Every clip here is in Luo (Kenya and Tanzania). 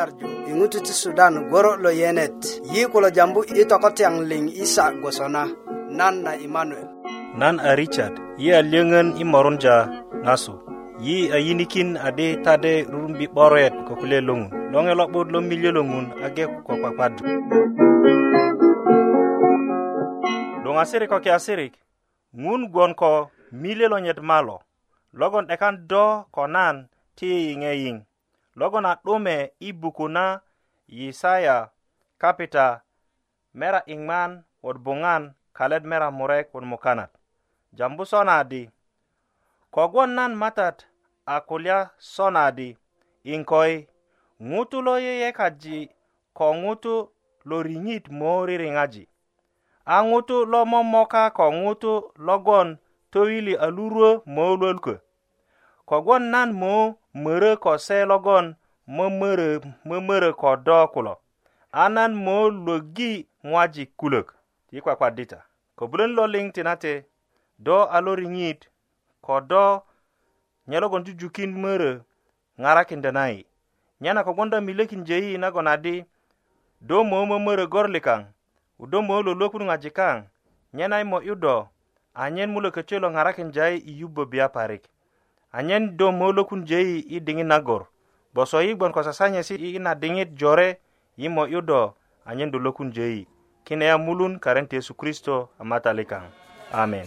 nyarju i ŋutu ti sudan goro lo yenet yi kulo jambu i tokotyaŋ liŋ isa gwosona nan na imanuel nan a richard yi a lyöŋön i morunja ŋasu yi a yinikin adi tade rurumbi 'boret ko kulye loŋun loŋe lo'but lo milyö lo ŋun age ko kwakwadu luŋasirik ko kiasirik ŋun gwon ko milyö lo nyet malo logon 'dekan do ko nan ti yiŋeyiŋ logon a 'dume i buku na yisaya kapita mera iŋman wot buŋan kalet mera murek wot mukanat jambu sona di kogwon nan matat a kulya sona di iŋkoi ŋutu lo yeyekaji ko ŋutu lo riŋit mo ririŋaji a ŋutu lo momoka ko ŋutu logon toyili a luruwö mo lwölkö kogwon nan mo mörö ko se logon mömörö mömörö ko do kulo a nan mo lwögi ŋwajik kulök ti kwakwadita kobulön lo liŋ tinate do a lo riŋit ko do nye logon jujukin mörö ŋarakinda nayi nyena kogwonda milökinje yi nagon adi do mo mömörö gorlikaŋ do mo lolwökun ŋwajik kaŋ nyena i mo'yu do anyen mulö köcö lo ŋarakinda yi i yubbö biya parik anyen do mo lökunje yi i diŋit nagor boso yi gbon ko sasanye si yi na dingit jore yi mo yudo anyen dulokun jeyi kine ya mulun karen yesu kristo amatalikang amen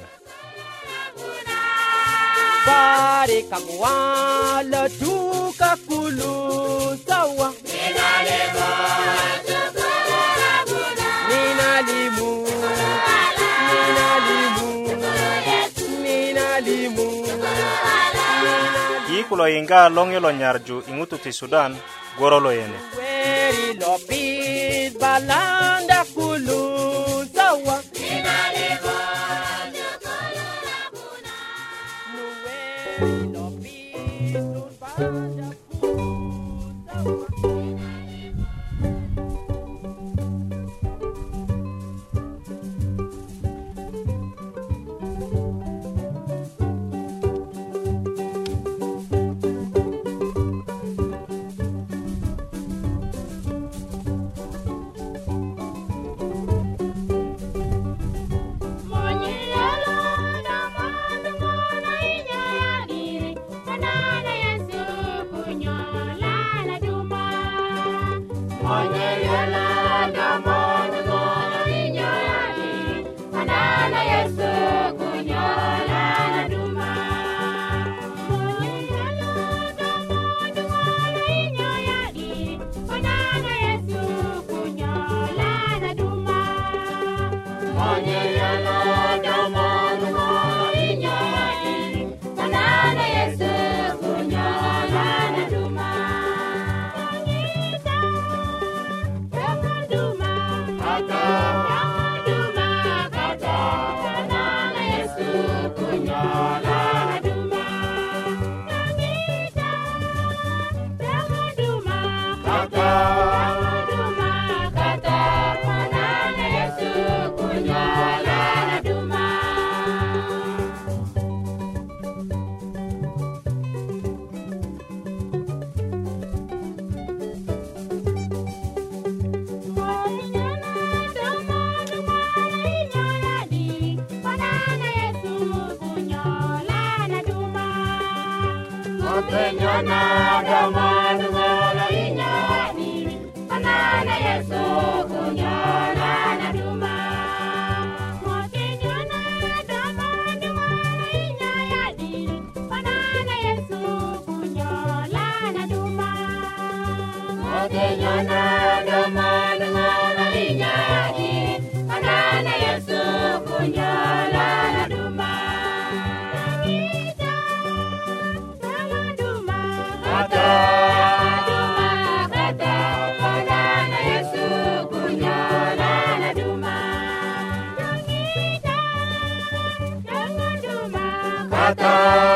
Pare kamwa la tuka kulu sawa. Mina lebo atum. kulo yinga long yelo nyarju ing'utu ti sudan goro lo yene Natal.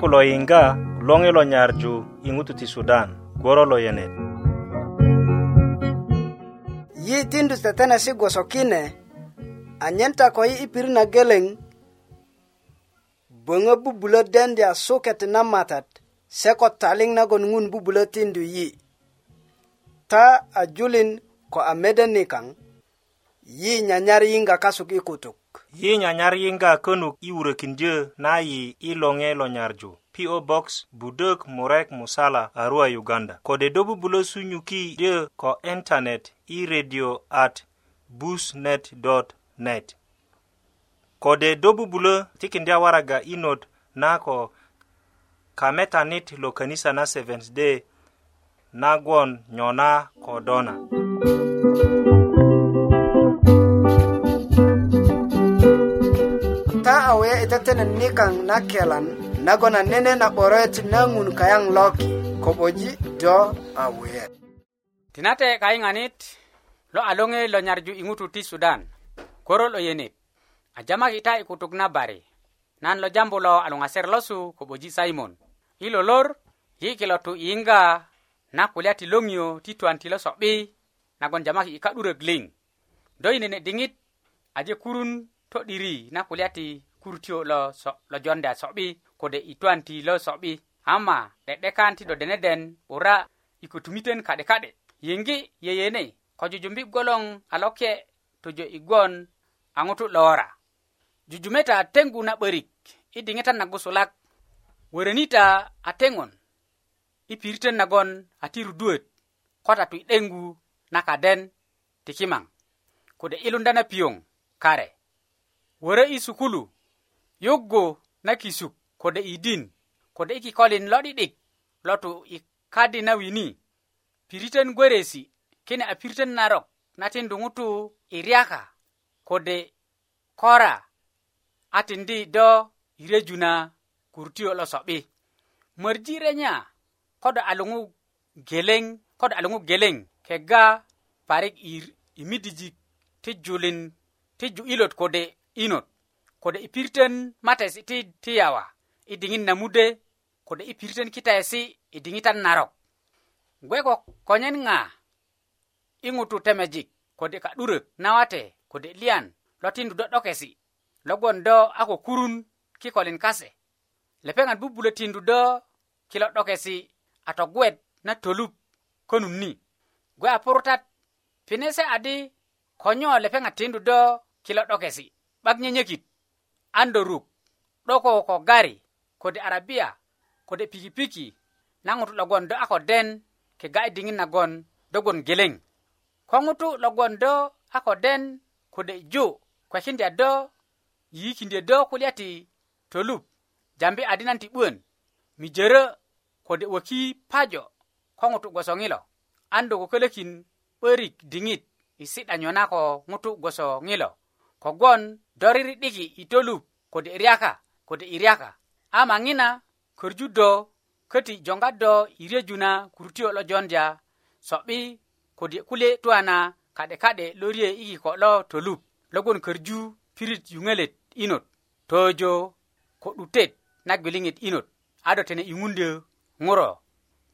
ku lo yiŋga loŋi lo nyarju i ŋutu ti sudan gworo lo yenet yi tindu tetenesi gwoso kine anyen ta ko yi i pirit na geleŋ böŋö bubulö dendya suket na matat se ko taliŋ nagon ŋun bubulö tindu yi ta a julin ko a mede nikaŋ yi nyanyar yiŋga kasuk i kutuk ye nyanyar yinga könuk i wurökindyö na yi i loŋe lo nyarju PO Box Budök Murek Musala Arua Uganda kode do bubulö sunyuki dyö ko internet i radio at busnet.net kode do bubulö tikindya waraga i not na ko kametanit lo kanisa na Seventh Day nagwon nyona ko dona awe itetenen nikaŋ nakelan nagona nene na 'boret nangun kayang loki ko'boji do awe wuyet tinate anit, lo alonge lo nyarju ingutu ti sudan koro lo yenit a jamaki ta i na nan lo jambu lo a losu ko'boji simon ilo lor yi kilo tu inga na kulya ti loŋiyo ti twan lo so'bi nagon jamaki i ka'durök liŋ do i nene aje kurun diri na kulya ti kurtio lo so lo jonde a so'bi kode i twanti lo so'bi ama 'de'dekan ti do deneden 'bura i kutumiten ka'de ka'de yiŋgi yeyene ko jujumbi goloŋ a lokye tojo i gwon a ŋutu lora jujumeta a teŋgu na 'börik i diŋitan na gusulak wörönita a teŋon i piritön nagon a ti ruduöt ko tatu i 'deŋgu na kaden ti kimaŋ kode i lunda na piyoŋ kare wörö i sukulu yoggo na kisuk kode idin kode i kikolin lo'di'dik lotu i kadi na wini piritön gweresi kine a piritön narok na tindu ŋutu i ryaka kode kora a tindi do i reju na kurutiyo lo so'bi mörji renya kodo a luŋu geleŋ kodo a luŋu geleŋ kega parik i midijik ti julin ti ju'ilot kode inot kode i pirten matesi ti, ti yawa i diŋit na mude kode i pirten kitaesi i diŋitan narok gwe ko konyen ŋa i ŋutu temejik kode ka'durök nawate kode liyan lo tindu do'dokesi logon do a ko kurun kikolin kase lepeŋat bubulö tindu do kilo'dokesi a togwet na tolup konum ni gwe a purutat pinese adi konyo lepeŋat tindu do kilo'dokesi 'bak nyenyekit andoruk doko ko gari kode arabia kode pikipiki na ŋutu logon do a ko den kega i diŋit nagon dogon geleŋ ko ŋutu logon do a ko den kode ju kwekindya do yiyikindyö do kulya ti tolup jambi adinan ti 'buön mijörö kode woki pajo ko ŋutu gwosoŋilo an do kökölökin 'börik diŋit i si'da nyona ko ŋutu gwoso ŋilo kogwon do riridiki i tolup kode i ryaka kode i ryaka ama ŋina körju do köti jonga do i reju na kurutio lo jondya so'bi kode kule tuwa na ka'de ka'de lo rye i kiko lo tolup logon körju pirit yuŋölet inot tojo ko 'dutet na gwiliŋet inot a do tene yuŋundö ŋuro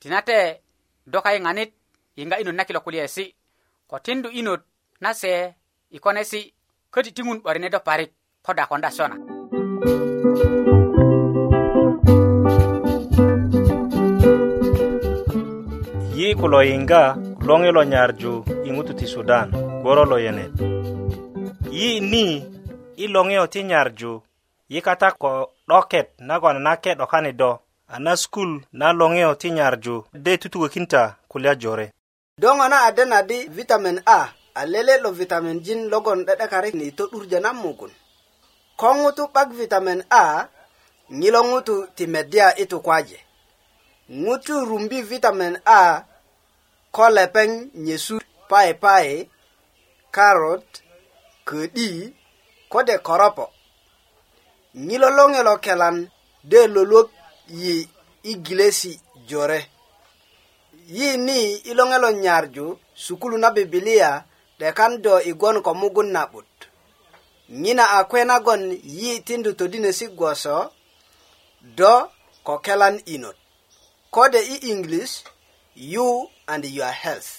tinate do kayiŋanit yiŋga inot na kilo kulyesi ko tindu inot na se i konesi' köti tiŋun 'barine do parik poda konda sona yi kulo yiŋga loŋi lo nyarju i ŋutu ti sudan goro lo yenet yi ni i loŋiyo ti nyarju yi kata ko 'doket nagon nake 'dokani do a na skul na loŋiyo ti nyarju de tutukökinta kulya jore do ŋo na adena di vitamin a aleleɗo vitamin jin logon ɗeɗekare ni to ɗurje nan mugun ko ŋutu 'bak vitamin a ŋilo ŋutu ti meddya itu kwaje ŋutu rumbi vitamin a ko lepeŋ nyesu paye paye karot ködi kode koropo ŋilo loŋelo kelan de loluok yi i gilesi jore yi ni i loŋelo nyarju sukulu na bibilia dekan do igon e ko mugun na'but nyina a kwenagon yi tindu todinesi gwoso do ko kelan inot kode i english you and your health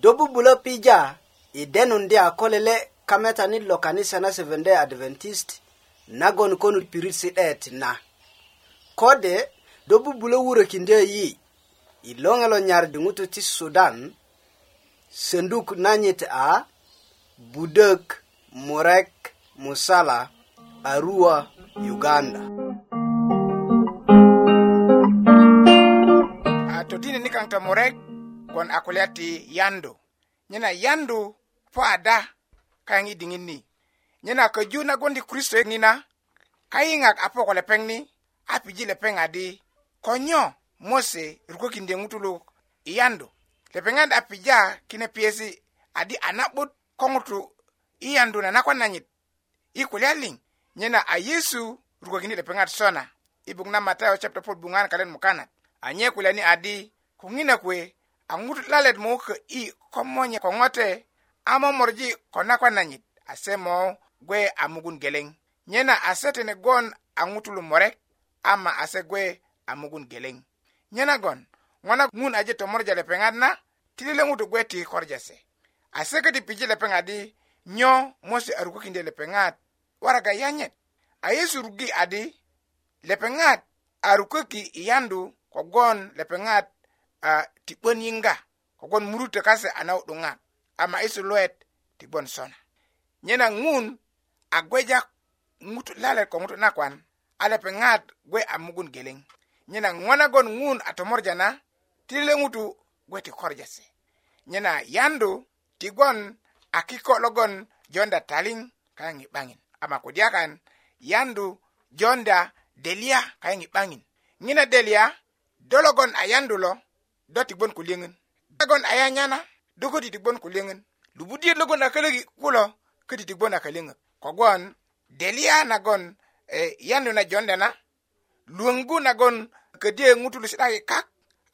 do bubulo pija i e denun de a kolele kametanit lo kanisa na seventday adventist nagon konut pirit si det na kode do bubulo wurokindo yi i e loŋe lo nyar diŋutu ti sudan Sanduk nanyit a Budek Murek Musala Arua, Uganda. A totini nikan ta Murek kon akulyati yandu. Nyena yandu po ada i diŋit ni. Nyena köju na gondi Kristo nina kayingak apo ko lepeŋ ni apiji lepeng adi konyo Mose rukökindye ŋutulu ngutulu yando lepeŋat a pija kine piyesi adi a na'but ko ŋutu i yandu na nakwan nanyit i kulya liŋ nyena a yesu rukokini lepeŋat sona i buk na matayo chapter 4 buŋan kalen mukanat anye kulyani adi ko ŋina kuwe a ŋutu lalet mukö i komonye ko ŋote a momorji ko nakwan nanyit ase mo gwe a mugun geleŋ nyena se tene gon a ŋutu lumorek ama ase gwe a mugun geleŋ nyenagon ŋo na ŋun aje tomorja lepeŋat na tili le ŋutu gbe ti korjesi aseke ti piji lepeŋ adi nyo mose arukokinde lepeŋat waraga yanyet a yesu rugi adi lepeŋat arukoki i yandu kogon lepeŋat uh, ti 'bön yiŋga kogon murutö kase a na'du'duŋat ama yesu luwet ti 'bön sona nye na ŋun a gweja ŋutu lalet ko ŋutu nakwan a lepeŋat gwe a mugun geleŋ nye na ŋo nagon ŋun a tomorja na tili le ŋutu gwe ti korjase nyena yandu tigon a kiko logon jonda taliŋ kayaŋ i 'baŋin ama kudyakan yandu jonda delia kayaŋ i 'baŋin ŋina delia do logon a yandu lo do tigbon kuliyöŋön agon a yanyana do köti tigbon kuliyöŋön lubudiyöt logon a kölöki kulo köti tigbon a kaliyöŋök kogwon delia nagon e, yandu na jonda na luöŋgu nagon ködyö ŋutulu si'daki kak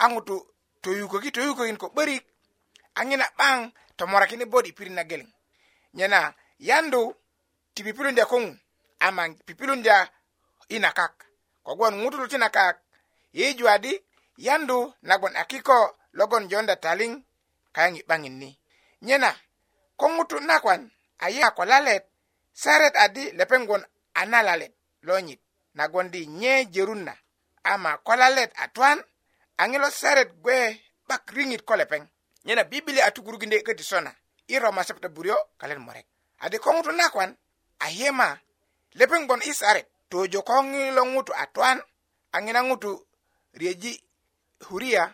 a ŋutu toyugogi toyugogin ko 'börik ŋina 'baŋ tomorakini bot i pirit nageleŋ nyena yandu ti pipilundya koŋun ama pipilundya i nakak kogwon ŋutulu ti nakak yeyeju adi yandu nagon a kiko logon jonda taliŋ kayaŋ i 'baŋin ni nyena ko ŋutu nakwan aye ko lalet saret adi lepeŋgon a na lalet lonyit nagon di nye jörun na ama ko lalet a twan aŋilo saret gwe 'bak riŋit ko lepeŋ nyena bibili a tukurukindye köti sona i roma sapta buryo kalen murek adi ko ŋutu nakwan ayema lepeŋ gwon i saret tojo ko ŋilo ŋutu a twan aŋina ŋutu riyeji huria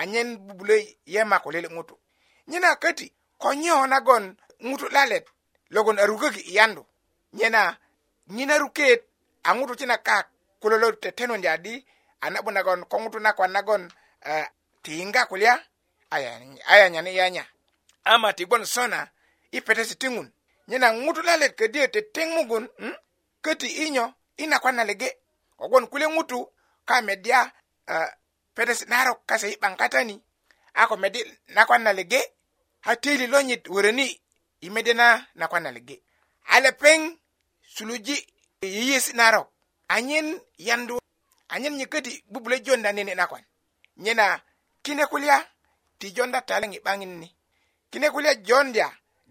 anyen bubulö yema ko lele ŋutu nyena köti ko nyo nagon ŋutu lalet logon arukögi i yandu nyena ŋinaruket a ŋutu cina kak kulolo tetenondi adi anabu nagon ko ŋutu na kwan nagon uh, eh, tiyiŋga kulya ayanya ni yanya ama tigbon sona i petesi ti ŋun nyena ŋutu lalet ködyö teteŋ mugun hmm? köti inyo eh, i na kwan na lege kogwon kulye ŋutu ka medya uh, petesi narok kase i 'baŋ katani a ko medi na kwan na lege a tili lonyit wöröni i mede na na kwan na lege a lepeŋ suluji yeyesi narok anyen yandu anyen nyököti bubulö jonda nene nakwan nyena kine kulya ti jonda taleŋ i 'baŋin ni kine kulya jondya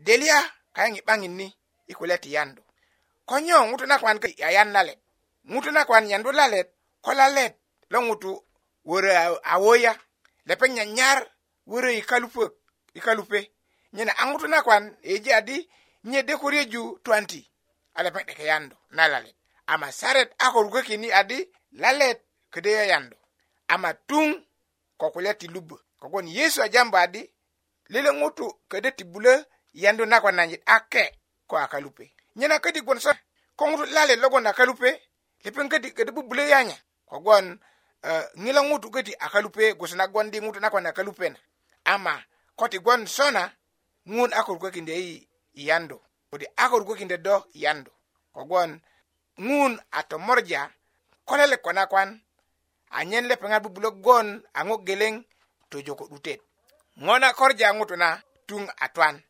delya kayaŋ i 'baŋin ni i kulya ti yandu ko nyo ŋutu nakwan kö yayan lalet ŋutu nakwan yandu lalet ko lalet lo ŋutu wörö awoya lepeŋ nyanyar wörö i kalupök i kalupe nyena a ŋutu nakwan eji adi nyede kuryeju tuwanti a lepeŋ 'deke yandu na lalet a masaret a ko rugökini adi lalet ködö yayando ama tuŋ ko kulya ti lubö kogwon yesu ajambu adi lele ŋutu ködö ti bulö yandu nagon anyit ake ko akalupe nyena ködi gwon so ko ŋutu lalet logon akalupe lepeŋ ködi ködö bubulö yanya kogwon uh, eh, ŋilo ŋutu köti akalupe gwoso nagwon di ŋutu nagon akalupe na ama ko ti gwon sona ŋun a korukökindö yi yandu kodi a korukökindö do yandu kogwon ŋun a tomorja kolele ko nakwan anyen le bu blok gon a geleng geleŋ tojo ko 'dutet ngona korja ŋutu na tung atwan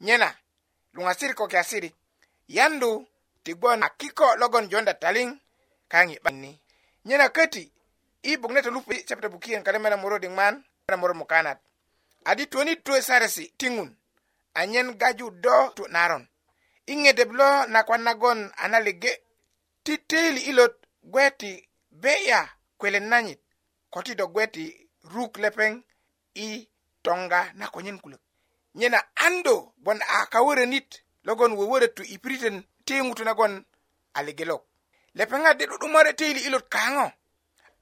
nyena nyena siri ko yandu ti akiko logon jonda taling kaŋ nyena 'ban i nyena to lupi chapter bukien kare mena moro ding man kare moro mukanat adi tuöni tuö saresi tingun, anyen gaju do tu naron inge deblo na nakwan nagon titeli ilot gweti beya kwelen nanyit ko ti do gweti ruk lepeŋ i toŋga na konyen kulök nyena ando bon a kawörönit logon wöwörötu i piritön ti ŋutu nagon a ligelok lepeŋa de 'du'dumore ti yili 'ilut kaŋo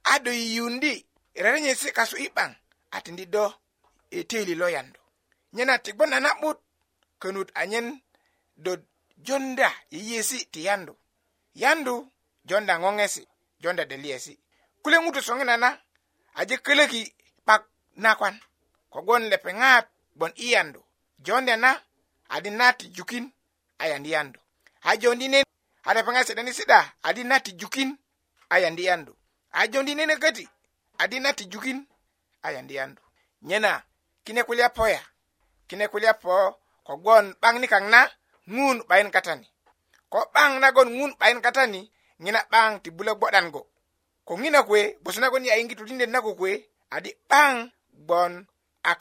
a do yiyundi rerenyesi kasu i 'baŋ a tindi do e ti yili lo yandu nyena tigbon a na'but könut anyen do jonda yeyesi ti yandu yandu jonda ŋoŋesi jonda deliyesi kule ŋutu soŋina na aje kölöki 'bak nakwan kogwon lepeŋat gbon i yandu jonda na adi na tijukin a yandi yandu a jondi nene a lepeŋat si'dani si'da adi na tijukin a yandi yandu a jondi nene köti adi na tijukin a yandi yandu nyena kine kulya poya kine kulya po kogwon 'baŋ nikaŋ na ŋun 'bayin katani ko 'baŋ nagon ŋun 'bayin katani ŋina 'baŋ ti bula gbo'dan go ko ŋina kuwe gboso nagon a yiŋgi turindet na ko kuwe adi 'baŋ gbon a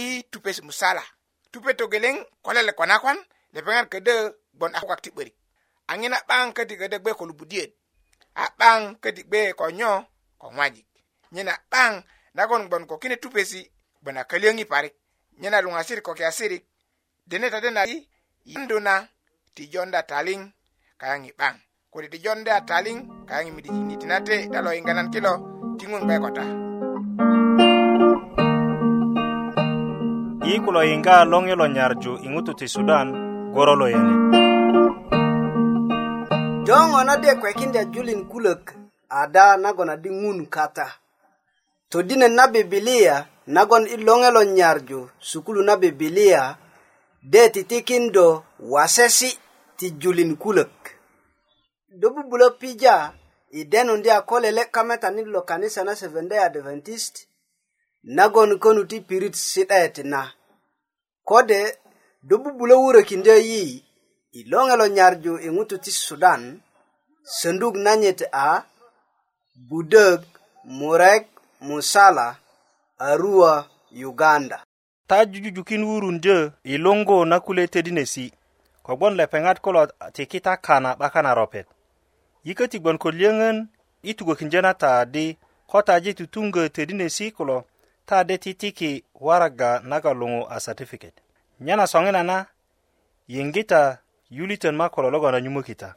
i tupes musala tupe togeleŋ kolele konakwan lepeŋat ködö gbon a kukak ti 'börik a ŋina 'baŋ köti ködö gbe ko lubudiyöt a 'baŋ köti gbe ko nyo ko ŋwajik nyena 'baŋ nagon gbon ko kine tupesi gbon a kölyöŋi parik nyena luŋasirik ko kiasirik dene tadena i yandu na ti jonda taliŋ kayaŋi 'baŋ kodi ti jonde a taliŋ kayaŋ midijini ti nate ta lo yiŋganan kilo ti ŋun gbe kota yi kulo yiŋga loŋi lo nyarju i ŋutu ti sudan goro lo yene joŋo na de kwekindya julin kulök ada nagon adi ŋun kata todinet na bibilia nagon i loŋe lo nyarju sukulu na bibilia de titikindo wasesi ti julin kulök do bubulö pija i denundi a ko lele' kameta ni lo kanisa na seventy adventist nagon konu ti pirit si'daet na kode do bubulö wurökindö yi i loŋe lo nyarju i ŋutu ti sudan sönduk nanyit a budök murek musala arua uganda ta jujujukin wurundö i luŋgu na kule tedinesi kogbon lepeŋat kulo tikita kana 'bakan na ropet yikö ti gbon ko lyöŋön i tukökindyö na taadi ko taji ti tuŋgö todinesi kulo taadi ti tiki waraga naga luŋu a satifiket nyena soŋinana yiŋgita yulitön ma kulo logon a nyumökita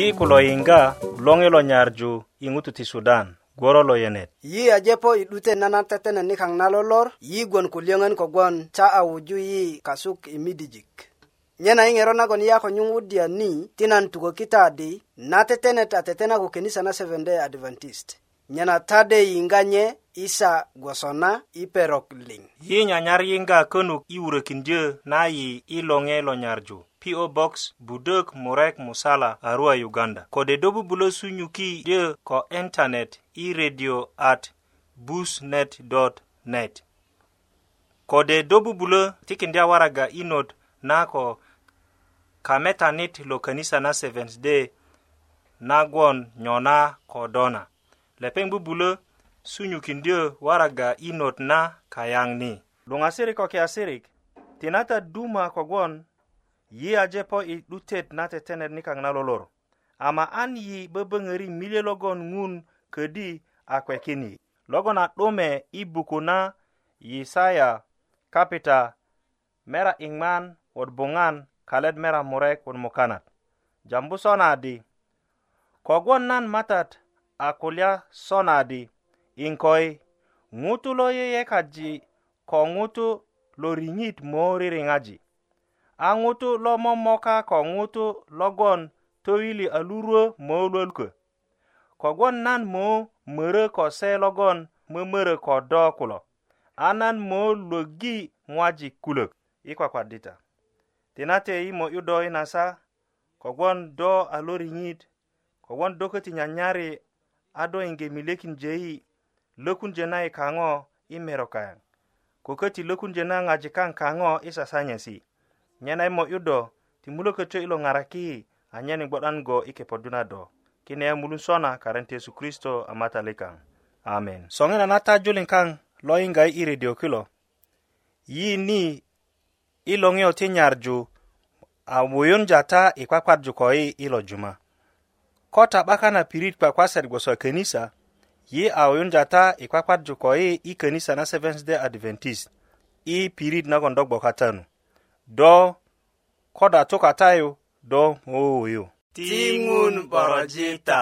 yi kulo yinga longi lo nyarju i ŋutu ti sudan gworo lo yenet yi ajepo i 'dute nana tetene nikaŋ na lolor yi gwon kulyöŋön kogwon ca a wuju yi kasuk i midijik nyena i ŋero nagon yi a ko nyuŋwudya ni ti nan tukökita di na tetenet a tetena ko kenisa na seventday adventist nyena tade yinga nye isa gwosona i perok liŋ yi nyanyar yinga könuk i wurökindyö na yi i loŋe lo nyarju PO Box Budok Murek Musala Arua Uganda kode dobu bulo sunyuki ye ko internet i radio at busnet.net kode dobu bulo tikindi awaraga inot na ko kametanit lo kanisa na Seventh Day nagwon nyona kodona lepeng bubulo sunyukindio waraga inot na kayang ni dungasirik ko kiasirik tinata duma kogwon yi aje po i 'dutet na tetenet nikaŋ na lolor ama an yi böböŋöri milye logon ŋun ködi a kwekin yi logon a 'dume i buku na yisaya kapita mera iŋman wot buŋan kalet mera murek wot mukanat jambu sonadi kogwon nan matat a kulya sonadi inkoi ŋutu lo yeyekaji ko ŋutu lo riŋit moririŋaji a ŋutu lo momoka ko ŋutu logon toyili a lurwö mölwöl kö kogwon nan mö mörö ko se logon mömörö ko do kulo a nan mö lwögi ŋwajik kulök i kwakwadita tinate i mo 'yudo i nasa kogwon do a lo riŋit kogwon do köti nyanyari a do yiŋge milekinje yi lökunje na i kaŋo i merokayaŋ ko köti lökunje na ŋajik kaŋ kaŋo i sasanyesi' nyen ai mo'yu do ti mulö köcö ilo ŋaraki anyen i gbo'dan go i kepodu na do kine mulu sona karen ti yesu kristo a matali kaŋ amen soŋina na tajulin kaŋ lo yiŋga i redio kilo yi ni i loŋiyo ti nyarju a wuyunja ta i kwakwarju ko yi ilo juma ko ta 'bakan a pirit kwakwasat gboso a könisa yi a wuyunja ta i kwakwarju ko yi i könisa na seventh day adventist i pirit nagon do gboka tanu do koda tokatayo do ooyo oh, ting'un borojita